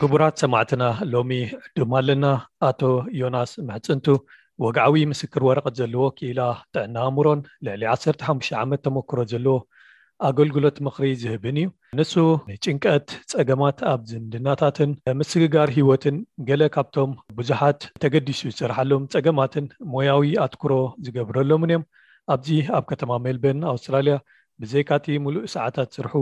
ክቡራት ሰማዕትና ሎሚ ዕዱም ኣለና ኣቶ ዮናስ ምሕፅንቱ ወግዓዊ ምስክር ወረቐት ዘለዎ ክኢላ ጥዕና ኣእምሮን ልዕሊ ዓሰርተ ሓሙሽተ ዓመት ተመክሮ ዘለዎ ኣገልግሎት ምኽሪ ዝህብን እዩ ንሱ ንጭንቀት ፀገማት ኣብ ዝምድናታትን ምስግጋር ሂወትን ገለ ካብቶም ብዙሓት ተገዲሱ ዝስርሓሎም ፀገማትን ሞያዊ ኣትኩሮ ዝገብረሎምን እዮም ኣብዚ ኣብ ከተማ ሜልበርን ኣውስትራልያ ብዘይካ'ቲ ምሉእ ሰዓታት ስርሑ፣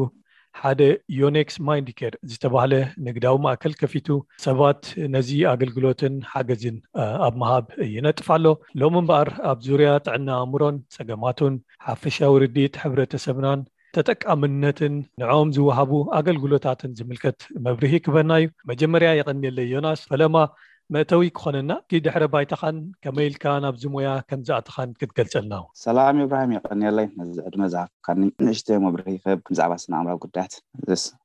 ሓደ ዮኔክስ ማይንድኬር ዝተባህለ ንግዳዊ ማእከል ከፊቱ ሰባት ነዚ ኣገልግሎትን ሓገዝን ኣብ ምሃብ ይነጥፍ ኣሎ። ሎሚ እምበኣር ኣብ ዙርያ ጥዕና ኣእምሮን ጸገማቱን፣ ሓፈሻዊ ርድኢት ሕብረተሰብናን ተጠቃምነትን ንዕኦም ዝወሃቡ ኣገልግሎታትን ዝምልከት መብርሂ ክበና'ዩ። መጀመርያ የቐንየለይ ዮናስ፣ ፈለማ መእተዊ ክኾነና እቲ ድሕረ ባይታኻን ከመይ ኢልካ ናብዚ ሞያ ከም ዝኣተኻን ክትገልጸልና ውን። ሰላም ኢብራሂም የቐንየለይ ነዚ ዕድመ ዝሃብካኒ። ንእሽተይ መብርሂ ክህብ ብዛዕባ ስነ ኣእምራዊ ጉዳያት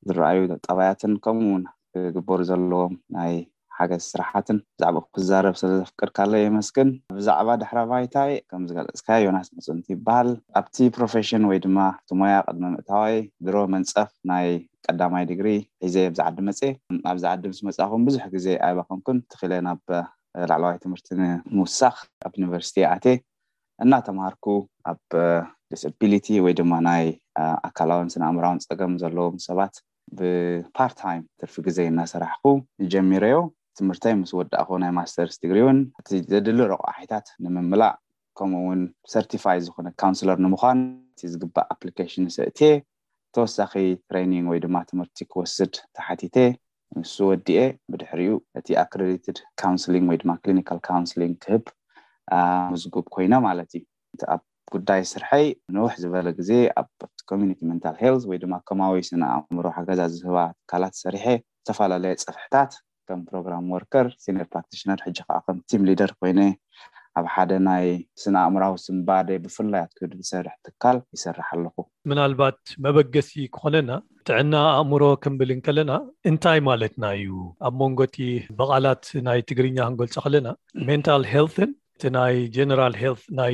ዝረኣዩ ጠባያትን ከምኡ ውን ክግበሩ ዘለዎም ናይ ሓገዝ ስራሓትን ብዛዕብኡ ክዛረብ ስለ ዘፍቀድካለይ የመስግን። ብዛዕባ ድሕረ ባይታይ ከም ዝገለጽካዮ ዮናስ መጽእንቲ ይበሃል። ኣብቲ ፕሮፌሽን ወይ ድማ ኣብቲ ሞያ ቅድሚ ምእታወይ ድሮ መንጸፍ ናይ ቀዳማይ ዲግሪ ሒዘ ኣብዚ ዓዲ መጼ። ኣብዚ ዓዲ ምስ መጻኹን ብዙሕ ግዜ ኣይባኸንኩን ትኺለ ናብ ላዕለዋይ ትምህርቲ ንምውሳኽ ኣብ ዩኒቨርሲቲ ኣትየ እናተማሃርኩ ኣብ ዲስኣቢሊቲ ወይ ድማ ናይ ኣካላውን ስነ ኣእምራውን ጸገም ዘለዎም ሰባት ብፓርት ታይም ትርፊ ግዘይ እናሰራሕኹ ጀሚረዮ ትምህርተይ ምስ ወዳእኹ ናይ ማስተርስ ዲግሪ ውን እቲ ዘድሊ ረቋሒታት ንምምላእ ከምኡ ውን ሰርቲፋይ ዝኾነ ካውንስለር ንምዃን እቲ ዝግባእ ኣፕሊኬሽንስ እእትየ ተወሳኺ ትሬኒንግ ወይ ድማ ትምህርቲ ክወስድ ተሓቲተ። ንሱ ወዲኤ ብድሕሪኡ እቲ ኣክረዲትድ ካውንስሊንግ ወይ ድማ ክሊኒካል ካውንስሊንግ ክህብ ምዝጉብ ኮይነ ማለት እዩ። እቲ ኣብ ጉዳይ ስርሐይ ንውሕ ዝበለ ግዜ ኣብ ኮሚኒቲ መንታል ሄልዝ ወይ ድማ ኮማዊ ስነ ኣእምሮ ሓገዛት ዝህባ ትካላት ሰሪሐ ዝተፈላለየ ፀፍሕታት ከም ፕሮግራም ወርከር፣ ሲንየር ፕራክቲሽነር ሕጂ ከኣ ከም ቲም ሊደር ኮይነ ኣብ ሓደ ናይ ስነ ኣእምራዊ ስንባደ ብፍላይ ኣትኪሩ ዝሰርሕ ትካል ይሰርሕ ኣለኹ። ምናልባት መበገሲ ክኾነና ጥዕና ኣእምሮ ክንብል እንከለና እንታይ ማለትና እዩ? ኣብ መንጎ እቲ ብቓላት ናይ ትግርኛ ክንገልጾ ከለና ሜንታል ሄልትን እቲ ናይ ጀነራል ሄልት ናይ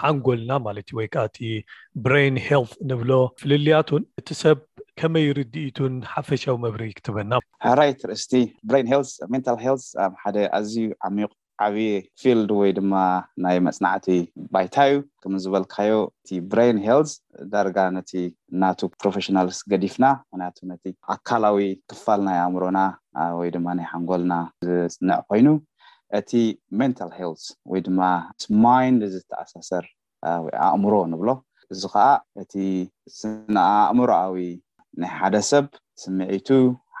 ሓንጎልና ማለት እዩ ወይ ከዓ እቲ ብሬን ሄልት ንብሎ ፍልልያቱን እቲ ሰብ ከመይ ርድኢቱን ሓፈሻዊ መብርሂ ክትበና። ሕራይ ትርእስቲ ብሬን ሄልት ሜንታል ሄልት ኣብ ሓደ ኣዝዩ ዓሚዩቕ ዓብዪ ፊልድ ወይ ድማ ናይ መፅናዕቲ ባይታ እዩ ከም ዝበልካዮ እቲ ብሬን ሄልት ዳርጋ ነቲ ናቱ ፕሮፌሽናልስ ገዲፍና ምክንያቱ ነቲ ኣካላዊ ክፋል ናይ ኣእምሮና ወይ ድማ ናይ ሓንጎልና ዝፅንዕ ኮይኑ እቲ ሜንታል ሄልዝ ወይ ድማ ምስ ማይንድ ዝተኣሳሰር ወይ ኣእምሮ ንብሎ እዚ ኸኣ እቲ ስነኣእምሮኣዊ ናይ ሓደ ሰብ ስምዒቱ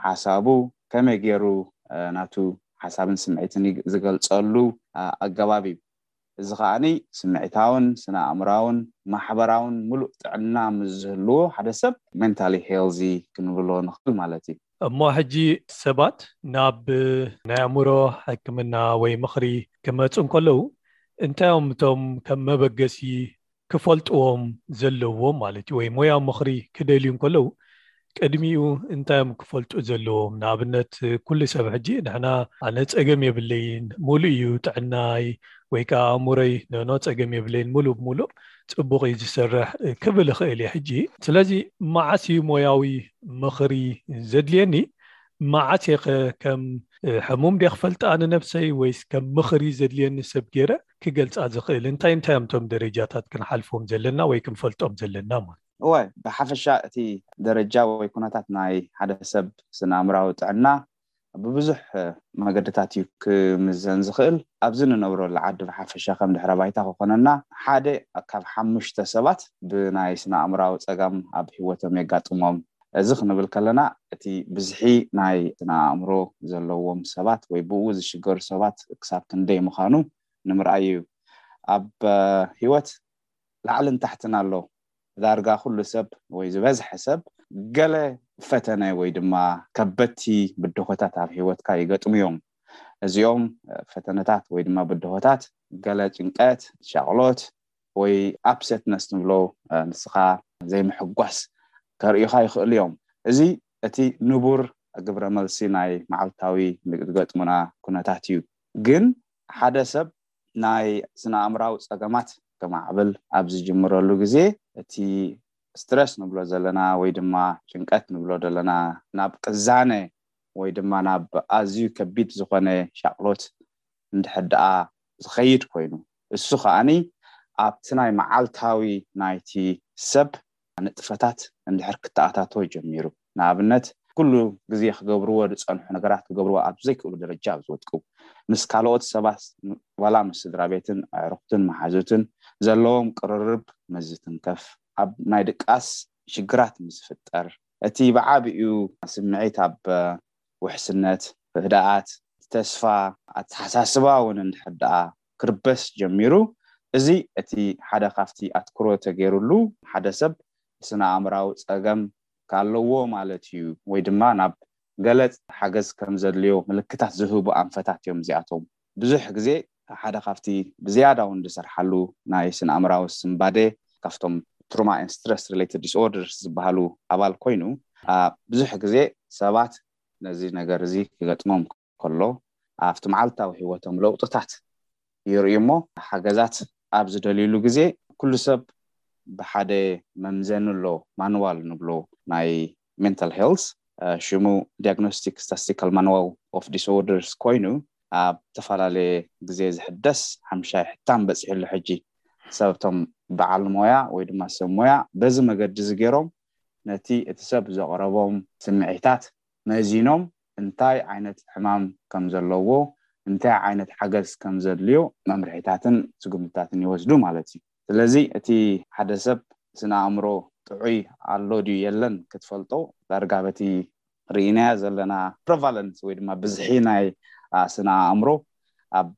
ሓሳቡ ከመይ ጌሩ ናቱ ሓሳብን ስምዒትን ዝገልጸሉ ኣገባብ እዩ። እዚ ከኣ ስምዒታውን ስነ ኣእምራውን ማሕበራውን ምሉእ ጥዕና ምስ ዝህልዎ ሓደ ሰብ mentally healthy ክንብሎ ንኽእል ማለት እዩ። እሞ ሕጂ ሰባት ናብ ናይ ኣእምሮ ሕክምና ወይ ምኽሪ ክመጹ እንከለዉ እንታይ እዮም እቶም ከም መበገሲ ክፈልጥዎም ዘለዎም ማለት እዩ ወይ ሞያዊ ምኽሪ ክደልዩ እንከለዉ ቅድሚኡ እንታይ እዮም ክፈልጡ ዘለዎም ንኣብነት ኩሉ ሰብ ሕጂ ንሕና ኣነ ጸገም የብለይን ሙሉእ እዩ ጥዕናይ ወይ ከዓ ኣእምሮይ ኖኖ ጸገም የብለይን ሙሉእ ብሙሉእ ጽቡቕ እዩ ዝሰርሕ ክብል ይኽእል እየ ሕጂ ስለዚ መዓስ እዩ ሞያዊ ምኽሪ ዘድልየኒ መዓስ እየ ከ ከም ሕሙም ድየ ክፈልጣ ንነብሰይ ወይስ ከም ምኽሪ ዘድልየኒ ሰብ ገይረ ክገልጻ ዝኽእል እንታይ እንታይ እዮም እቶም ደረጃታት ክንሓልፎም ዘለና ወይ ክንፈልጦም ዘለና ማለት እወ ብሓፈሻ እቲ ደረጃ ወይ ኩነታት ናይ ሓደ ሰብ ስነ ኣእምራዊ ጥዕና ብብዙሕ መገድታት እዩ ክምዘን ዝኽእል ኣብዚ ንነብረሉ ዓዲ ብሓፈሻ ከም ድሕረ ባይታ ክኾነና ሓደ ካብ ሓሙሽተ ሰባት ብናይ ስነ ኣእምራዊ ጸጋም ኣብ ሂወቶም የጋጥሞም እዚ ክንብል ከለና እቲ ብዝሒ ናይ ስነ-ኣእምሮ ዘለዎም ሰባት ወይ ብእኡ ዝሽገሩ ሰባት ክሳብ ክንደይ ምዃኑ ንምርኣይ ኢዩ። ኣብ ህይወት ላዕልን ታሕትን ኣሎ። ዳርጋ ኩሉ ሰብ ወይ ዝበዝሐ ሰብ ገለ ፈተነ ወይ ድማ ከበድቲ ብድሆታት ኣብ ህይወትካ ይገጥሙ ኢዮም። እዚኦም ፈተነታት ወይ ድማ ብድሆታት ገለ ጭንቀት፣ ሻቕሎት፣ ወይ ኣፕሰትነስ ንብሎ ንስኻ ዘይምሕጓስ ከርእዩኻ ይኽእሉ እዮም። እዚ እቲ ንቡር ግብረ መልሲ ናይ መዓልታዊ ዝገጥሙና ኩነታት እዩ። ግን ሓደ ሰብ ናይ ስነ ኣእምራዊ ጸገማት ከማዕብል ኣብ ዝጅምረሉ ግዜ እቲ ስትረስ ንብሎ ዘለና ወይ ድማ ጭንቀት ንብሎ ዘለና ናብ ቅዛነ ወይ ድማ ናብ ኣዝዩ ከቢድ ዝኾነ ሻቕሎት እንድሕር ደኣ ዝኸይድ ኮይኑ እሱ ከኣ ኣብቲ ናይ መዓልታዊ ናይቲ ሰብ ንጥፈታት እንድሕር ክተኣታቶ ጀሚሩ፣ ንኣብነት ኩሉ ግዜ ክገብርዎ ዝጸንሑ ነገራት ክገብርዎ ኣብ ዘይክእሉ ደረጃ ኣብ ዝወድቁ፣ ምስ ካልኦት ሰባት ዋላ ምስ ስድራቤትን ኣዕሩኽትን መሓዙትን ዘለዎም ቅርርብ ምስ ዝትንከፍ፣ ኣብ ናይ ድቃስ ሽግራት ምስ ዝፍጠር፣ እቲ ብዓቢኡ ስምዒት ኣብ ውሕስነት፣ ህድኣት፣ ተስፋ፣ ኣተሓሳስባ እውን እንድሕር ደኣ ክርበስ ጀሚሩ። እዚ እቲ ሓደ ካብቲ ኣትኩሮ ተገይሩሉ ሓደ ሰብ ስነ-ኣእምራዊ ጸገም ካለዎ ማለት እዩ ወይ ድማ ናብ ገለጽ ሓገዝ ከም ዘድልዮ ምልክታት ዝህቡ ኣንፈታት እዮም እዚኣቶም። ብዙሕ ግዜ ሓደ ካብቲ ብዝያዳ እውን ዝሰርሓሉ ናይ ስነ-ኣእምራዊ ስንባዴ ካብቶም Trauma and Stress Related Disorders ዝበሃሉ ኣባል ኮይኑ ብዙሕ ግዜ ሰባት ነዚ ነገር እዚ ክገጥሞም ከሎ ኣብቲ መዓልታዊ ህይወቶም ለውጥታት ይርእዩ እሞ ሓገዛት ኣብ ዝደልዩሉ ግዜ ኩሉ ሰብ ብሓደ መምዘኒ ኣሎ ማንዋል ንብሎ ናይ ሜንታል ሄልዝ ሽሙ ዲያግኖስቲክ ስታስቲካል ማንዋል ኦፍ ዲስኦርደርስ ኮይኑ ኣብ ተፈላለየ ግዜ ዝሕደስ ሓምሻይ ሕታም በጺሑ ኣሎ ሕጂ ሰብ እቶም በዓል ሞያ ወይ ድማ ሰብ ሞያ በዚ መገዲ እዚ ገይሮም ነቲ እቲ ሰብ ዘቕረቦም ስምዒታት መዚኖም እንታይ ዓይነት ሕማም ከም ዘለዎ፣ እንታይ ዓይነት ሓገዝ ከም ዘድልዮ መምርሒታትን ስጉምትታትን ይወስዱ ማለት እዩ። ስለዚ እቲ ሓደ ሰብ ስነ ኣእምሮ ጥዑይ ኣሎ ድዩ የለን ክትፈልጦ ዳርጋ በቲ ርኢናዮ ዘለና prevalence ወይ ድማ ብዝሒ ናይ ስነ ኣእምሮ ኣብ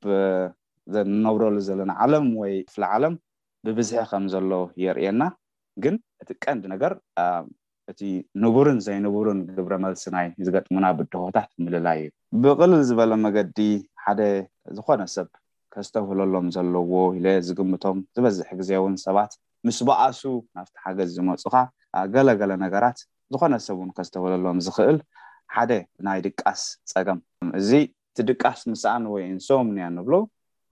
ንነብረሉ ዘለና ዓለም ወይ ክፍለ ዓለም ብብዝሒ ከም ዘሎ የርእየና። ግን እቲ ቀንዲ ነገር እቲ ንቡርን ዘይንቡርን ግብረ መልሲ ናይ ዝገጥሙና ብድሆታት ምልላይ እዩ። ብቕልል ዝበለ መገዲ ሓደ ዝኾነ ሰብ ከስተብህለሎም ዘለዎ ኢለ ዝግምቶም ዝበዝሕ ግዜ እውን ሰባት ምስ በኣሱ ናብቲ ሓገዝ ዝመጹኻ ገለ ገለ ነገራት ዝኾነ ሰብ እውን ከስተብህለሎም ዝኽእል ሓደ ናይ ድቃስ ጸገም እዚ እቲ ድቃስ ምስኣን ወይ ኢንሶምኒያ ንብሎ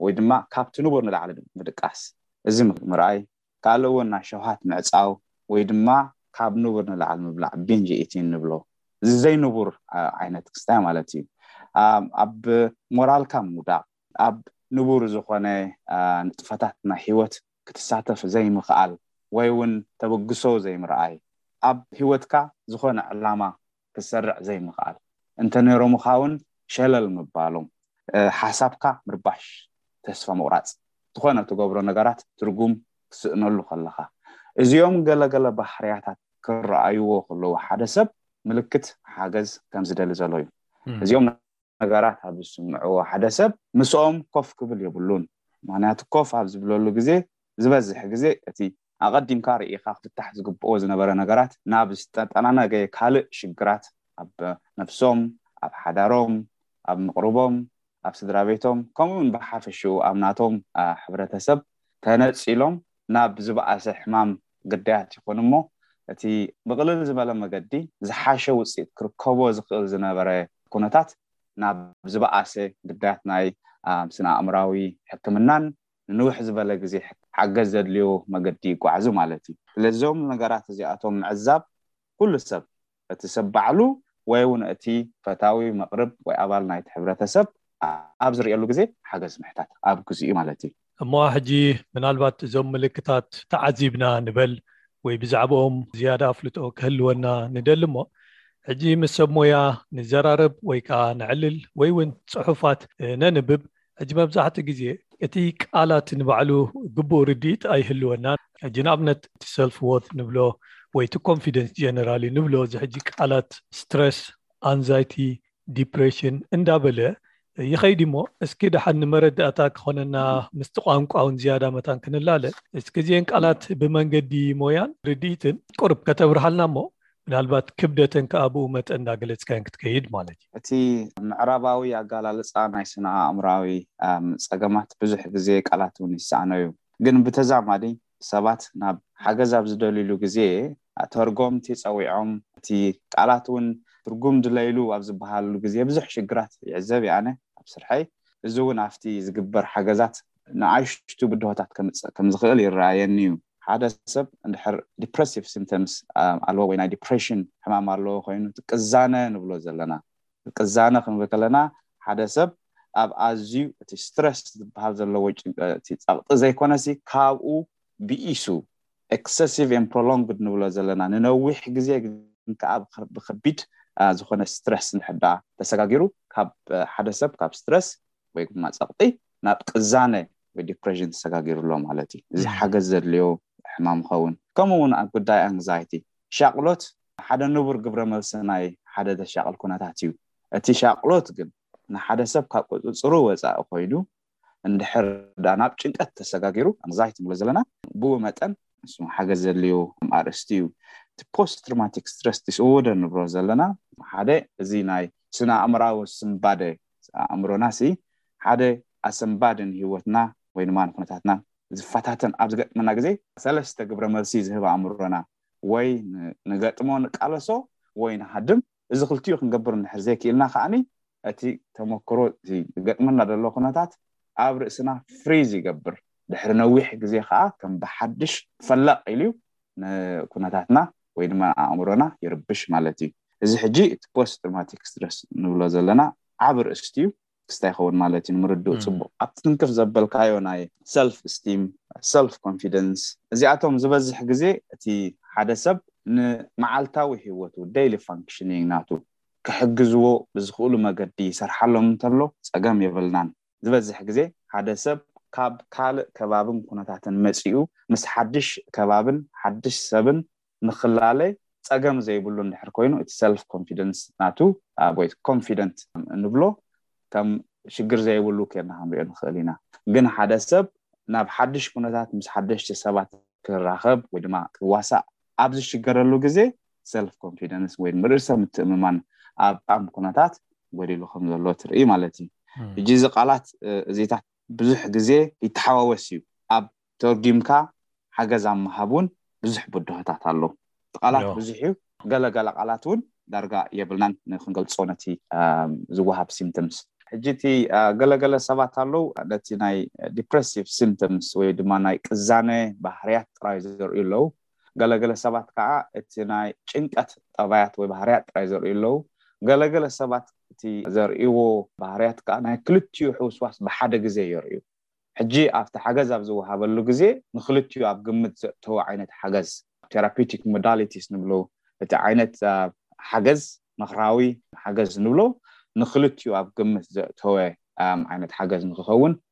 ወይ ድማ ካብቲ ንቡር ንላዕሊ ምድቃስ እዚ ምርኣይ ካልእ እውን ናይ ሸውሃት ምዕጻው ወይ ድማ ካብ ንቡር ንላዕሊ ምብላዕ፣ Binge Eating፣ ንብሎ። እዚ ዘይንቡር ዓይነት ክስታይ ማለት እዩ። ኣብ ሞራልካ ምውዳቕ፣ ኣብ ንቡር ዝኾነ ንጥፈታት ናይ ህይወት ክትሳተፍ ዘይምኽኣል ወይ እውን ተበግሶ ዘይምርኣይ፣ ኣብ ህይወትካ ዝኾነ ዕላማ ክትሰርዕ ዘይምኽኣል፣ እንተ ነይሮምኻ ውን ሸለል ምባሎም፣ ሓሳብካ ምርባሽ፣ ተስፋ ምቑራጽ፣ ዝኾነ ትገብሮ ነገራት ትርጉም ክትስእነሉ ከለኻ፣ እዚኦም ገለ ገለ ባህርያታት ክረኣይዎ ከለዉ ሓደ ሰብ ምልክት ሓገዝ ከም ዝደሊ ዘሎ እዩ። እዚኦም ነገራት ኣብ ዝስምዕዎ ሓደ ሰብ ምስኦም ኮፍ ክብል የብሉን፣ ምኽንያቱ ኮፍ ኣብ ዝብለሉ ግዜ ዝበዝሕ ግዜ እቲ ኣቐዲምካ ርኢኻ ክፍታሕ ዝግብኦ ዝነበረ ነገራት ናብ ዝተጠናነገ ካልእ ሽግራት ኣብ ነብሶም፣ ኣብ ሓዳሮም፣ ኣብ ምቕርቦም፣ ኣብ ስድራቤቶም ከምኡ'ውን ብሓፈሽኡ ኣብ ናቶም ሕብረተሰብ ተነጺሎም ናብ ዝበኣሰ ሕማም ግዳያት ይኾኑ'ሞ እቲ ብቕልል ዝበለ መገዲ ዝሓሸ ውጽኢት ክርከቦ ዝኽእል ዝነበረ ኩነታት ናብ ዝበኣሰ ግዳያት ናይ ስነ-ኣእምራዊ ሕክምናን ንንውሕ ዝበለ ግዜ ሓገዝ ዘድልዮ መገዲ ይጓዓዙ ማለት እዩ። ስለዚ እዞም ነገራት እዚኣቶም ምዕዛብ ኩሉ ሰብ፣ እቲ ሰብ ባዕሉ ወይ እውን እቲ ፈታዊ፣ መቕርብ ወይ ኣባል ናይቲ ሕብረተሰብ ኣብ ዝርእየሉ ግዜ ሓገዝ ምሕታት ኣብ ግዜኡ ማለት እዩ። እሞ ሕጂ ምናልባት እዞም ምልክታት ተዓዚብና ንበል ወይ ብዛዕብኦም ዝያዳ ኣፍልጦ ክህልወና ንደሊ እሞ ሕጂ ምስ ሰብ ሞያ ንዘራረብ ወይ ከኣ ነዕልል ወይ እውን ጽሑፋት ነንብብ ሕጂ መብዛሕትኡ ግዜ እቲ ቃላት ንባዕሉ ግቡእ ርድኢት ኣይህልወናን። ሕጂ ንኣብነት እቲ ሰልፍ ዎርት ንብሎ ወይ እቲ ኮንፊደንስ ጀነራሊ ንብሎ እዚ ሕጂ ቃላት ስትረስ፣ ኣንዛይቲ፣ ዲፕረሽን እንዳበለ ይኸይድ እዩሞ እስኪ ደሓን ንመረዳእታ ክኾነና ምስቲ ቋንቋ ውን ዝያዳ መታን ክንላለ እስኪ እዚኤን ቃላት ብመንገዲ ሞያን ርድኢትን ቁሩብ ከተብርሃልና እሞ ምናልባት ክብደተን ከኣ ብኡ መጠን እንዳገለጽካየን ክትከይድ ማለት እዩ። እቲ ምዕራባዊ ኣገላልጻ ናይ ስነ-ኣእምሮኣዊ ጸገማት ብዙሕ ግዜ ቃላት እውን ይሰኣኖ'ዩ። ግን ብተዛማዲ ሰባት ናብ ሓገዝ ኣብ ዝደልዩሉ ግዜ ተርጎምቲ ጸዊዖም እቲ ቃላት እውን ትርጉም ድለይሉ ኣብ ዝበሃለሉ ግዜ ብዙሕ ሽግራት ይዕዘብ'የ ኣነ ኣብ ስርሐይ። እዚ እውን ኣብቲ ዝግበር ሓገዛት ንኣሽቱ ብድሆታት ከምጽእ ከም ዝኽእል ይረኣየኒ'ዩ። ሓደ ሰብ እንድሕር ዲፕረሲቭ ሲምፕተምስ ኣለዎ ወይ ናይ ዲፕረሽን ሕማም ኣለዎ ኮይኑ እቲ ቅዛነ ንብሎ ዘለና ቅዛነ ክንብል ከለና ሓደ ሰብ ኣብ ኣዝዩ እቲ ስትረስ ዝበሃል ዘለዎ ጭንቀት ጸቕጢ ዘይኮነሲ ካብኡ ብኢሱ ኤክሰሲቭ ኤን ፕሮሎንግድ ንብሎ ዘለና ንነዊሕ ግዜ ግን ከዓ ብከቢድ ዝኾነ ስትረስ እንድሕር ደኣ ተሰጋጊሩ ካብ ሓደ ሰብ ካብ ስትረስ ወይ ድማ ጸቕጢ ናብ ቅዛነ ወይ ዲፕረሽን ተሰጋጊሩ ኣሎ ማለት እዩ። እዚ ሓገዝ ዘድልዮ ሕማም ይኸውን። ከምኡ እውን ኣብ ጉዳይ ኣንግዛይቲ፣ ሻቕሎት ሓደ ንቡር ግብረ መልሲ ናይ ሓደ ዘሻቕል ኩነታት እዩ። እቲ ሻቕሎት ግን ንሓደ ሰብ ካብ ቁጽጽሩ ወጻኢ ኮይኑ እንድሕር ድኣ ናብ ጭንቀት ተሰጋጊሩ፣ ኣንግዛይቲ ንብሎ ዘለና፣ ብኡ መጠን፣ ንሱ ሓገዝ ዘድልዮ ኣርእስቲ እዩ። እቲ ፖስት ትርማቲክ ስትረስ ዲስኦርደር ንብሎ ዘለና፣ ሓደ እዚ ናይ ስነ ኣእምሮኣዊ ስንባደ ኣእምሮናሲ ሓደ ኣሰንባዲ ንህይወትና ወይ ድማ ንኩነታትና ዝፈታተን ኣብ ዝገጥመና ግዜ ሰለስተ ግብረ መልሲ ዝህብ ኣእምሮና ወይ ንገጥሞ ንቃለሶ ወይ ንሃድም እዚ ክልቲኡ ክንገብር እንድሕር ዘይክኢልና ከኣ እቲ ተመክሮ እቲ ዝገጥመና ዘሎ ኩነታት ኣብ ርእስና ፍሪዝ ይገብር ድሕሪ ነዊሕ ግዜ ከኣ ከም ብሓድሽ ፈለቕ ኢሉ ንኩነታትና ወይ ድማ ኣእምሮና ይርብሽ ማለት እዩ። እዚ ሕጂ እቲ ፖስት ትሮማቲክ ስትረስ ንብሎ ዘለና ዓቢ ኣርእስቲ እዩ። ክስታይ ይኸውን ማለት እዩ ንምርድኡ ጽቡቕ። ኣብቲ ትንክፍ ዘበልካዮ ናይ ሰልፍ እስቲም፣ ሰልፍ ኮንፊደንስ እዚኣቶም ዝበዝሕ ግዜ እቲ ሓደ ሰብ ንመዓልታዊ ህይወቱ፣ ደይሊ ፋንክሽኒንግ፣ ናቱ ክሕግዝዎ ብዝኽእሉ መገዲ ይሰርሓሎም እንተሎ ጸገም የብልናን። ዝበዝሕ ግዜ ሓደ ሰብ ካብ ካልእ ከባብን ኩነታትን መጺኡ ምስ ሓድሽ ከባብን ሓድሽ ሰብን ንክላለ ጸገም ዘይብሉ እንድሕር ኮይኑ እቲ ሰልፍ ኮንፊደንስ ናቱ ወይ confident እንብሎ ከም ሽግር ዘይብሉ ኬርና ክንሪኦ ንክእል ኢና ግን ሓደ ሰብ ናብ ሓድሽ ኩነታት ምስ ሓደሽቲ ሰባት ክራኸብ ወይ ድማ ክዋሳእ ኣብ ዝሽገረሉ ግዜ ሰልፍ ኮንፊደንስ ወይ ርእሰ ምትእምማን ኣብ ጣም ኩነታት ጎዲሉ ከም ዘሎ ትርኢ ማለት እዩ እጂ እዚ ቃላት እዚታት ብዙሕ ግዜ ይተሓዋወስ እዩ ኣብ ተርጊምካ ሓገዝ ኣብ ምሃብ እውን ብዙሕ ብድሆታት ኣሎ እቲ ቃላት ብዙሕ እዩ ገለገለ ቃላት እውን ዳርጋ የብልናን ንክንገልፆ ነቲ ዝወሃብ ሲምተምስ ሕጂ እቲ ገለገለ ሰባት ኣለው ነቲ ናይ ዲፕሬሲቭ ሲምተምስ ወይ ድማ ናይ ቅዛነ ባህርያት ጥራይ ዘርእዩ ኣለው ገለ ገለ ሰባት ከኣ እቲ ናይ ጭንቀት ጠባያት ወይ ባህርያት ጥራይ ዘርእዩ ኣለዉ። ገለ ገለ ሰባት እቲ ዘርእይዎ ባህርያት ከኣ ናይ ክልቲኡ ሕውስዋስ ብሓደ ግዜ የርእዩ። ሕጂ ኣብቲ ሓገዝ ኣብ ዝወሃበሉ ግዜ ንኽልቲኡ ኣብ ግምት ዘእተወ ዓይነት ሓገዝ፣ Therapeutic Modalities፣ ንብሎ፣ እቲ ዓይነት ሓገዝ፣ ምኽራዊ ሓገዝ ንብሎ፣ ንኽልቲኡ ኣብ ግምት ዘእተወ ዓይነት ሓገዝ ንኽኸውን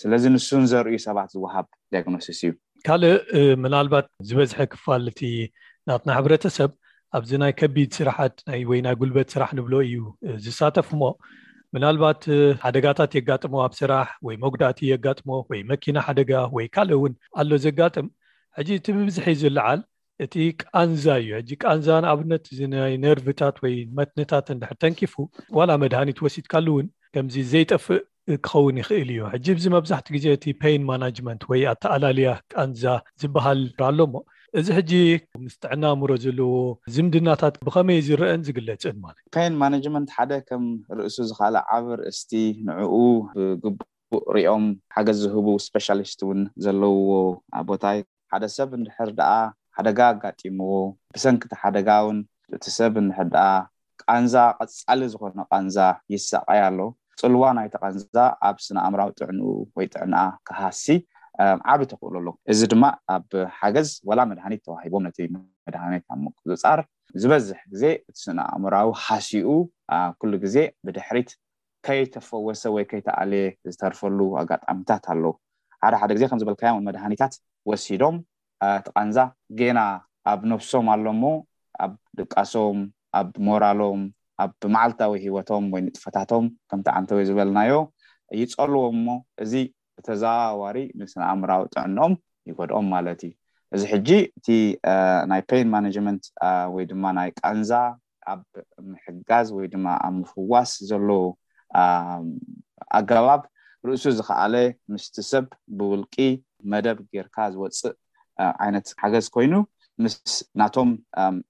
ስለዚ ንሱን ዘርእዩ ሰባት ዝወሃብ ዲያግኖሲስ እዩ። ካልእ ምናልባት ዝበዝሐ ክፋል እቲ ናትና ሕብረተሰብ ኣብዚ ናይ ከቢድ ስራሓት ወይ ናይ ጉልበት ስራሕ ንብሎ እዩ ዝሳተፍ እሞ ምናልባት ሓደጋታት የጋጥሞ ኣብ ስራሕ ወይ መጉዳእቲ የጋጥሞ ወይ መኪና ሓደጋ ወይ ካልእ እውን ኣሎ ዘጋጥም ሕጂ እቲ ብብዝሒ ዝለዓል እቲ ቃንዛ እዩ ሕጂ ቃንዛ ንኣብነት እዚ ናይ ነርቭታት ወይ መትንታት እንድሕር ተንኪፉ ዋላ መድሃኒት ወሲድካሉ እውን ከምዚ ዘይጠፍእ ክኸውን ይኽእል እዩ ሕጂ እዚ መብዛሕትኡ ግዜ እቲ ፔይን ማናጅመንት ወይ ኣተኣላልያ ቃንዛ ዝበሃል ኣሎ እሞ እዚ ሕጂ ምስ ጥዕና ኣእምሮ ዘለዎ ዝምድናታት ብኸመይ ዝረኣን ዝግለጽን ማለት እዩ። ፔይን ማናጅመንት ሓደ ከም ርእሱ ዝኻለ ዓቢ ኣርእስቲ ንዕኡ ብግቡእ ሪኦም ሓገዝ ዝህቡ ስፔሻሊስት እውን ዘለውዎ ቦታ እዩ። ሓደ ሰብ እንድሕር ደኣ ሓደጋ ኣጋጢምዎ ብሰንኪ እቲ ሓደጋ ውን እቲ ሰብ እንድሕር ደኣ ቃንዛ ቀጻሊ ዝኾነ ቃንዛ ይሳቐይ ኣሎ ጽልዋ ናይቲ ቃንዛ ኣብ ስነ ኣእምራዊ ጥዕንኡ ወይ ጥዕንኣ ክሃሲ ዓቢ ተኽእሎ ኣሎ እዚ ድማ ኣብ ሓገዝ ወላ መድሃኒት ተዋሂቦም ነቲ መድሃኒት ኣብ ምቁጽጻር ዝበዝሕ ግዜ እቲ ስነ ኣእምራዊ ሃሲኡ ኩሉ ግዜ ብድሕሪት ከይተፈወሰ ወይ ከይተኣልየ ዝተርፈሉ ኣጋጣሚታት ኣሎ። ሓደ ሓደ ግዜ ከምዚ ዝበልካዮም ውን መድሃኒታት ወሲዶም እቲ ቃንዛ ጌና ኣብ ነብሶም ኣሎ እሞ ኣብ ድቃሶም ኣብ ሞራሎም ኣብ መዓልታዊ ሂወቶም ወይ ንጥፈታቶም ከምቲ ዓንተወይ ዝበልናዮ ይጸልዎም እሞ እዚ ብተዘዋዋሪ ንስነኣእምራዊ ጥዕንኦም ይጎድኦም ማለት እዩ። እዚ ሕጂ እቲ ናይ ፔይን ማነጅመንት ወይ ድማ ናይ ቃንዛ ኣብ ምሕጋዝ ወይ ድማ ኣብ ምፍዋስ ዘሎ ኣገባብ ርእሱ ዝኸኣለ ምስቲ ሰብ ብውልቂ መደብ ጌርካ ዝወጽእ ዓይነት ሓገዝ ኮይኑ ምስ ናቶም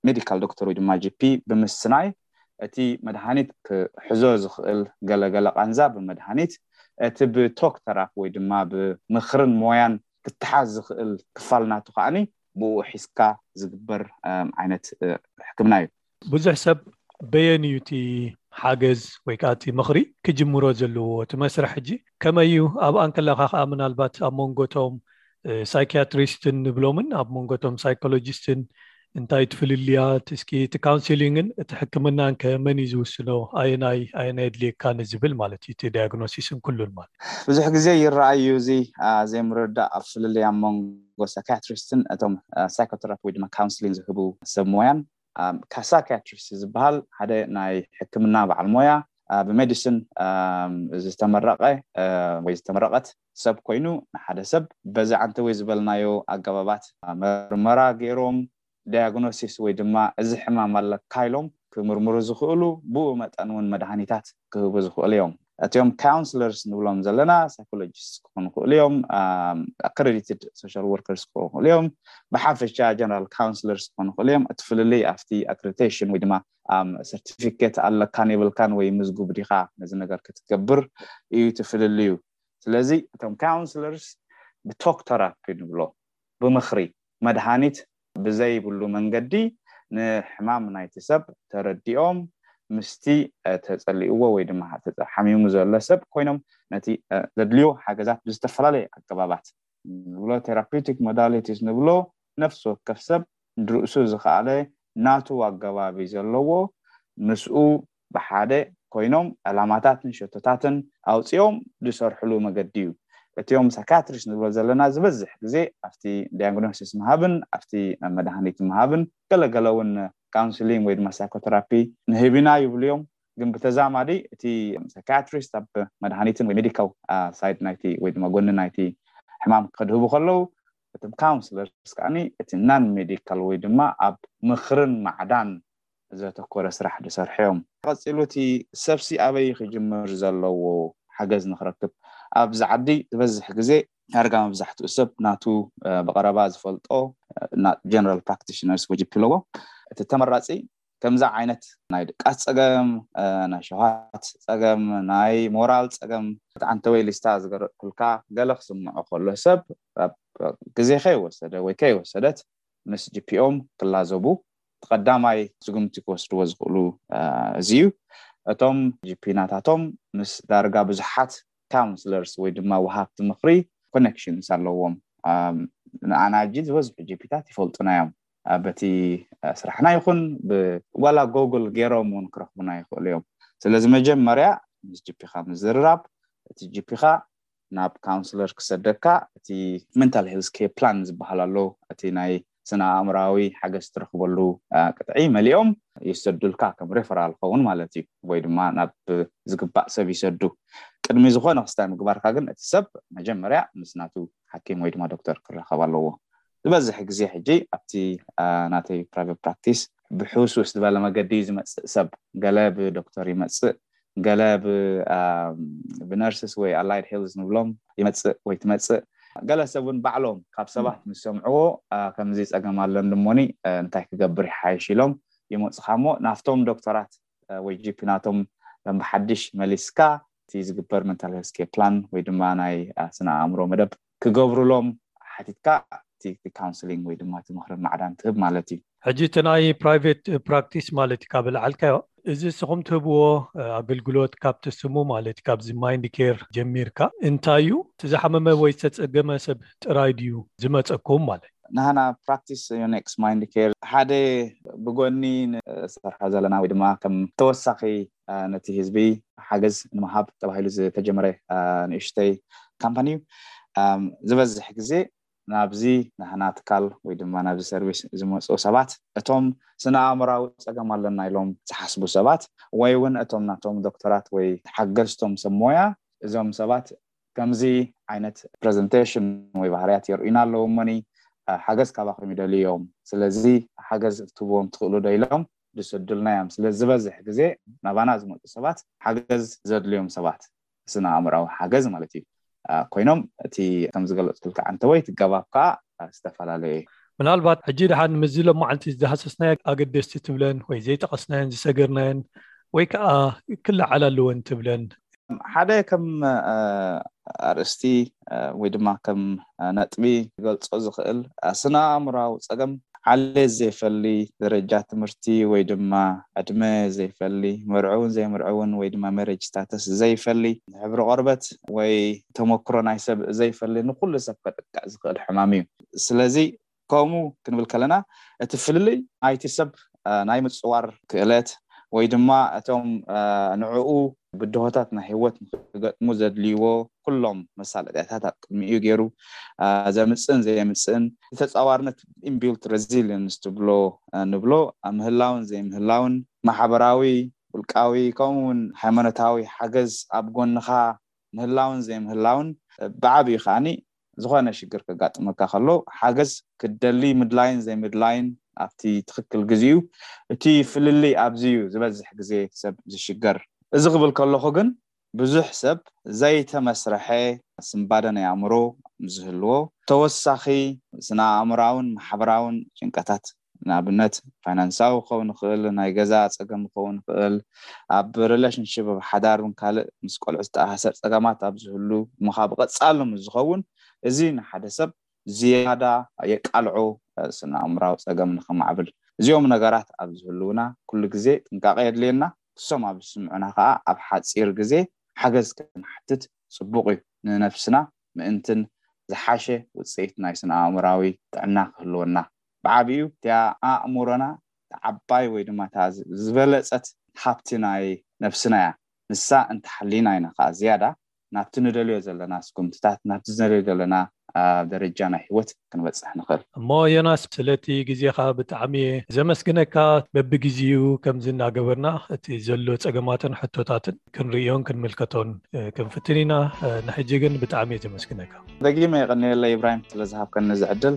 ሜዲካል ዶክተር ወይ ድማ ጂፒ ብምስናይ እቲ መድሃኒት ክሕዞ ዝኽእል ገለገለ ቃንዛ ብመድሃኒት እቲ ብቶክ ተራፕ ወይ ድማ ብምኽርን ሞያን ክተሓዝ ዝኽእል ክፋል ናቱ ከዓኒ ብኡ ሒዝካ ዝግበር ዓይነት ሕክምና እዩ። ብዙሕ ሰብ በየን እዩ እቲ ሓገዝ ወይ ከኣ እቲ ምኽሪ ክጅምሮ ዘለዎ? እቲ መስርሕ ሕጂ ከመይ እዩ? ኣብ ኣንከላኻ ከኣ ምናልባት ኣብ መንጎ እቶም ሳይክያትሪስትን ንብሎምን ኣብ መንጎ እቶም ሳይኮሎጂስትን እንታይ እቲ ፍልልያ? እስኪ እቲ ካውንሲሊንግን እቲ ሕክምናን ከ መን እዩ ዝውስኖ? ኣየናይ ኣየናይ የድልየካ ንዝብል ማለት እዩ እቲ ዳያግኖሲስን ኩሉን ማለት። ብዙሕ ግዜ ይረኣይ እዩ እዚ ዘይምርድዳእ ኣብ ፍልልይ ኣብ መንጎ። ጓል ሳይካያትሪስትን እቶም ሳይኮተራፒ ወይ ድማ ካውንስሊን ዝህቡ ሰብ ሞያን ሳይካያትሪስት ዝበሃል ሓደ ናይ ሕክምና በዓል ሞያ ብሜዲሲን ዝተመረቐ ወይ ዝተመረቐት ሰብ ኮይኑ ንሓደ ሰብ በዚ ዓንተ ወይ ዝበልናዮ ኣገባባት ምርመራ ገይሮም ዳያግኖሲስ ወይ ድማ እዚ ሕማም ኣለካ ኢሎም ክምርምሩ ዝኽእሉ ብኡ መጠን ውን መድሃኒታት ክህቡ ዝኽእሉ እዮም። እቲኦም ካውንስለርስ ንብሎም ዘለና ሳይኮሎጂስትስ ክኾኑ ይኽእሉ እዮም፣ ኣክረዲትድ ሶሻል ወርከርስ ክኾኑ ይኽእሉ እዮም፣ ብሓፈሻ ጀነራል ካውንስለርስ ክኾኑ ይኽእሉ እዮም። እቲ ፍልልይ ኣብቲ ኣክረዲቴሽን ወይ ድማ ሰርቲፊኬት ኣለካን የብልካን ወይ ምዝጉብ ዲኻ ነዚ ነገር ክትገብር እዩ እቲ ፍልልዩ። ስለዚ እቶም ካውንስለርስ ብቶክ ተራፒ ንብሎ ብምኽሪ መድሃኒት ብዘይብሉ መንገዲ ንሕማም ናይቲ ሰብ ተረዲኦም ምስቲ ተጸሊኡዎ ወይ ድማ ሓሚሙ ዘሎ ሰብ ኮይኖም ነቲ ዘድልዮ ሓገዛት ብዝተፈላለየ ኣገባባት ንብሎ Therapeutic Modalities ንብሎ ነፍሲ ወከፍ ሰብ ንርእሱ ዝኸኣለ ናቱ ኣገባብ እዩ ዘለዎ ምስኡ ብሓደ ኮይኖም ዕላማታትን ሸቶታትን ኣውጺኦም ዝሰርሕሉ መገዲ'ዩ። እቲ'ዮም ሳይካትሪስት ንብሎ ዘለና ዝበዝሕ ግዜ ኣብቲ ዳያግኖሲስ ምሃብን ኣብቲ መድሃኒት ምሃብን ገለ ገለ'ውን ካውንስሊንግ ወይ ድማ ሳይኮተራፒ ንህብ ኢና ይብሉ'ዮም። ግን ብተዛማዲ እቲ ሳይካትሪስት ኣብ መድሃኒትን ወይ ሜዲካል ሳይድ ናይቲ ወይ ድማ ጎኒ ናይቲ ሕማም ከድህቡ ከለዉ እቶም ካውንስለርስ ከኣ እቲ ናን ሜዲካል ወይ ድማ ኣብ ምኽርን ማዕዳን ዘተኮረ ስራሕ ዝሰርሑ'ዮም። ቀጺሉ እቲ ሰብ'ሲ ኣበይ'ዩ ክጅምር ዘለዎ ሓገዝ ንኽረክብ? ኣብዚ ዓዲ ዝበዝሕ ግዜ ዳርጋ መብዛሕትኡ ሰብ ናቱ ብቐረባ ዝፈልጦ ጀነራል ፕራክቲሽነርስ ወይ ጂፒ ኣለዎ። እቲ ተመራጺ ከምዚ ዓይነት ናይ ድቃስ ጸገም፣ ናይ ሸውሃት ጸገም፣ ናይ ሞራል ጸገም፣ እቲ ዓንተወይ ሊስታ ዝገረጽኩልካ ገለ ክስምዖ ከሎ ሰብ ግዜ ከይወሰደ ወይ ከይወሰደት ምስ ጅፒኦም ክላዘቡ እቲ ቀዳማይ ስጉምቲ ክወስድዎ ዝኽእሉ እዚ እዩ። እቶም ጅፒ ናታቶም ምስ ዳርጋ ብዙሓት ካውንስለርስ ወይ ድማ ወሃብቲ ምኽሪ ኮነክሽንስ ኣለዎም። ንኣና ጅ ዝበዝሑ ጅፒታት ይፈልጡና እዮም። በቲ ስራሕና ይኹን ብ ዋላ ጎግል ጌሮም እውን ክረኽቡና ይኽእሉ እዮም። ስለዚ መጀመርያ ምስ ጅፒኻ ምዝርራብ እቲ ጅፒኻ ናብ ካውንስለር ክሰደካ እቲ መንታል ሄልዝ ኬር ፕላን ዝበሃል ኣሎ እቲ ናይ ስነ ኣእምራዊ ሓገዝ ትረኽበሉ ቅጥዒ መሊኦም ይሰዱልካ ከም ሬፈራል ኸውን ማለት እዩ ወይ ድማ ናብ ዝግባእ ሰብ ይሰዱ ቅድሚ ዝኾነ ክስታይ ምግባርካ ግን እቲ ሰብ መጀመርያ ምስ ናቱ ሓኪም ወይ ድማ ዶክተር ክራኸብ ኣለዎ ዝበዝሕ ግዜ ሕጂ ኣብቲ ናተይ ፕራይቨት ፕራክቲስ ብሕውስውስ ዝበለ መገዲ እዩ ዝመጽእ ሰብ ገለ ብዶክተር ይመጽእ ገለ ብነርስስ ወይ ኣላይድ ሄልዝ ንብሎም ይመጽእ ወይ ትመጽእ ገለ ሰብ እውን ባዕሎም ካብ ሰባት ምስ ሰምዕዎ ከምዚ ጸገም ኣሎን ድሞኒ እንታይ ክገብር ይሓይሽ ኢሎም ይመጹኻ እሞ ናብቶም ዶክተራት ወይ ጂፒ ናቶም ከም ብሓድሽ መሊስካ እቲ ዝግበር መንታል ሄልስኬር ፕላን ወይ ድማ ናይ ስነ ኣእምሮ መደብ ክገብሩሎም ሓቲትካ እቲ ካውንስሊንግ ወይ ድማ እቲ ምኽርን ማዕዳን ትህብ ማለት እዩ። ሕጂ እቲ ናይ ፕራይቬት ፕራክቲስ ማለት ካብ ዝለዓልካዮ እዚ ንስኹም ትህብዎ ኣገልግሎት ካብቲ ስሙ ማለት እዩ ካብዚ ማይንድ ኬር ጀሚርካ እንታይ እዩ እቲ ዝሓመመ ወይ ዝተጸገመ ሰብ ጥራይ ድዩ ዝመጸኩም ማለት እዩ። ናህና ፕራክቲስ ዮኔክስ ማይንድ ኬር ሓደ ብጎኒ ንሰርሖ ዘለና ወይ ድማ ከም ተወሳኺ ነቲ ህዝቢ ሓገዝ ንምሃብ ተባሂሉ ዝተጀመረ ንእሽተይ ካምፓኒ እዩ። ዝበዝሕ ግዜ ናብዚ ናህና ትካል ወይ ድማ ናብዚ ሰርቪስ ዝመጹ ሰባት እቶም ስነ-ኣእምራዊ ጸገም ኣለና ኢሎም ዝሓስቡ ሰባት ወይ ውን እቶም ናቶም ዶክተራት ወይ ሓገዝቶም ሰብ ሞያ እዞም ሰባት ከምዚ ዓይነት ፕረዘንተሽን ወይ ባህርያት የርእዩና ኣለዉ እሞኒ ሓገዝ ካባኹም ይደልዩ እዮም ስለዚ ሓገዝ ክትህብዎም ትኽእሉ ዶ ኢሎም ዝሰዱልና እዮም። ስለዚ ዝበዝሕ ግዜ ናባና ዝመጹ ሰባት ሓገዝ ዘድልዮም ሰባት፣ ስነ ኣእምሮኣዊ ሓገዝ ማለት እዩ፣ ኮይኖም እቲ ከም ዝገለጽኩልካ ዓንተወይ ትገባብ ከኣ ዝተፈላለየ እዩ። ምናልባት ሕጂ ደሓን ምስዚ ሎማዓንቲ ዝዳህሰስናዮ ኣገደስቲ ትብለን ወይ ዘይጠቐስናዮን ዝሰገርናዮን ወይ ከኣ ክለዓል ኣለወን ትብለን ሓደ ከም ኣርእስቲ ወይ ድማ ከም ነጥቢ ክገልጾ ዝኽእል ስነ-ኣእምሮኣዊ ጸገም ዓሌት ዘይፈሊ፣ ደረጃ ትምህርቲ ወይ ድማ ዕድመ ዘይፈሊ፣ መርዑውን ዘይምርዑውን ወይ ድማ ሜሬጅ ስታተስ ዘይፈሊ፣ ሕብሪ ቆርበት ወይ ተመክሮ ናይ ሰብ ዘይፈሊ ንኹሉ ሰብ ከጥቅዕ ዝኽእል ሕማም እዩ። ስለዚ ከምኡ ክንብል ከለና እቲ ፍልልይ ናይቲ ሰብ ናይ ምጽዋር ክእለት ወይ ድማ እቶም ንዕኡ ብድሆታት ናይ ህይወት ንክገጥሙ ዘድልይዎ ኩሎም መሳለጥያታት ኣብ ቅድሚኡ ገይሩ ዘምጽእን ዘየምጽእን ተጻዋርነት ኢንቢልት ረዚልየንስ ትብሎ ንብሎ ምህላውን ዘይምህላውን ማሕበራዊ ውልቃዊ ከምኡ እውን ሃይማኖታዊ ሓገዝ ኣብ ጎንኻ ምህላውን ዘይምህላውን ብዓብዩ ከዓኒ ዝኾነ ሽግር ከጋጥመካ ከሎ ሓገዝ ክትደሊ ምድላይን ዘይምድላይን ኣብቲ ትኽክል ግዜ'ዩ። እቲ ፍልልይ ኣብዚ'ዩ ዝበዝሕ ግዜ ሰብ ዝሽገር። እዚ ክብል ከለኹ ግን ብዙሕ ሰብ ዘይተመስረሐ ስንባደ ናይ ኣእምሮ ምስ ዝህልዎ ተወሳኺ ስነ-ኣእምሮኣውን ማሕበራውን ጭንቀታት ንኣብነት ፋይናንሳዊ ክኸውን ይኽእል ናይ ገዛ ጸገም ክኸውን ይኽእል ኣብ ርለሽንሽፕ ኣብ ሓዳር ውን ካልእ ምስ ቆልዑ ዝተኣሳሰር ጸገማት ኣብ ዝህሉ እሞ ከኣ ብቐጻሉ ምስ ዝኸውን እዚ ንሓደ ሰብ ዝያዳ የቃልዖ ስነኣእምራዊ ጸገም ንኸማዕብል እዚኦም ነገራት ኣብ ዝህልውና ኩሉ ግዜ ጥንቃቐ የድልየና ንሶም ኣብ ዝስምዑና ከኣ ኣብ ሓጺር ግዜ ሓገዝ ክንሓትት ጽቡቕ እዩ ንነፍስና ምእንትን ዝሓሸ ውጽኢት ናይ ስነኣእምራዊ ጥዕና ክህልወና። ብዓቢኡ እቲኣ ኣእሙሮና እታ ዓባይ ወይ ድማ እታ ዝበለጸት ሃብቲ ናይ ነብስና እያ። ንሳ እንተሓሊና ኢና ከኣ ዝያዳ ናብቲ ንደልዮ ዘለና ስጉምትታት ናብቲ ንደልዮ ዘለና ደረጃ ናይ ሂወት ክንበጽሕ ንኽእል። እሞ ዮናስ ስለቲ ግዜኻ ብጣዕሚ እየ ዘመስግነካ በብግዜኡ ከምዚ እናገበርና እቲ ዘሎ ጸገማትን ሕቶታትን ክንርእዮን ክንምልከቶን ክንፍትን ኢና ንሕጂ ግን ብጣዕሚ እየ ዘመስግነካ። ደጊመ የቐንየለይ ኢብራሂም ስለዝሃብከኒ እዚ ዕድል።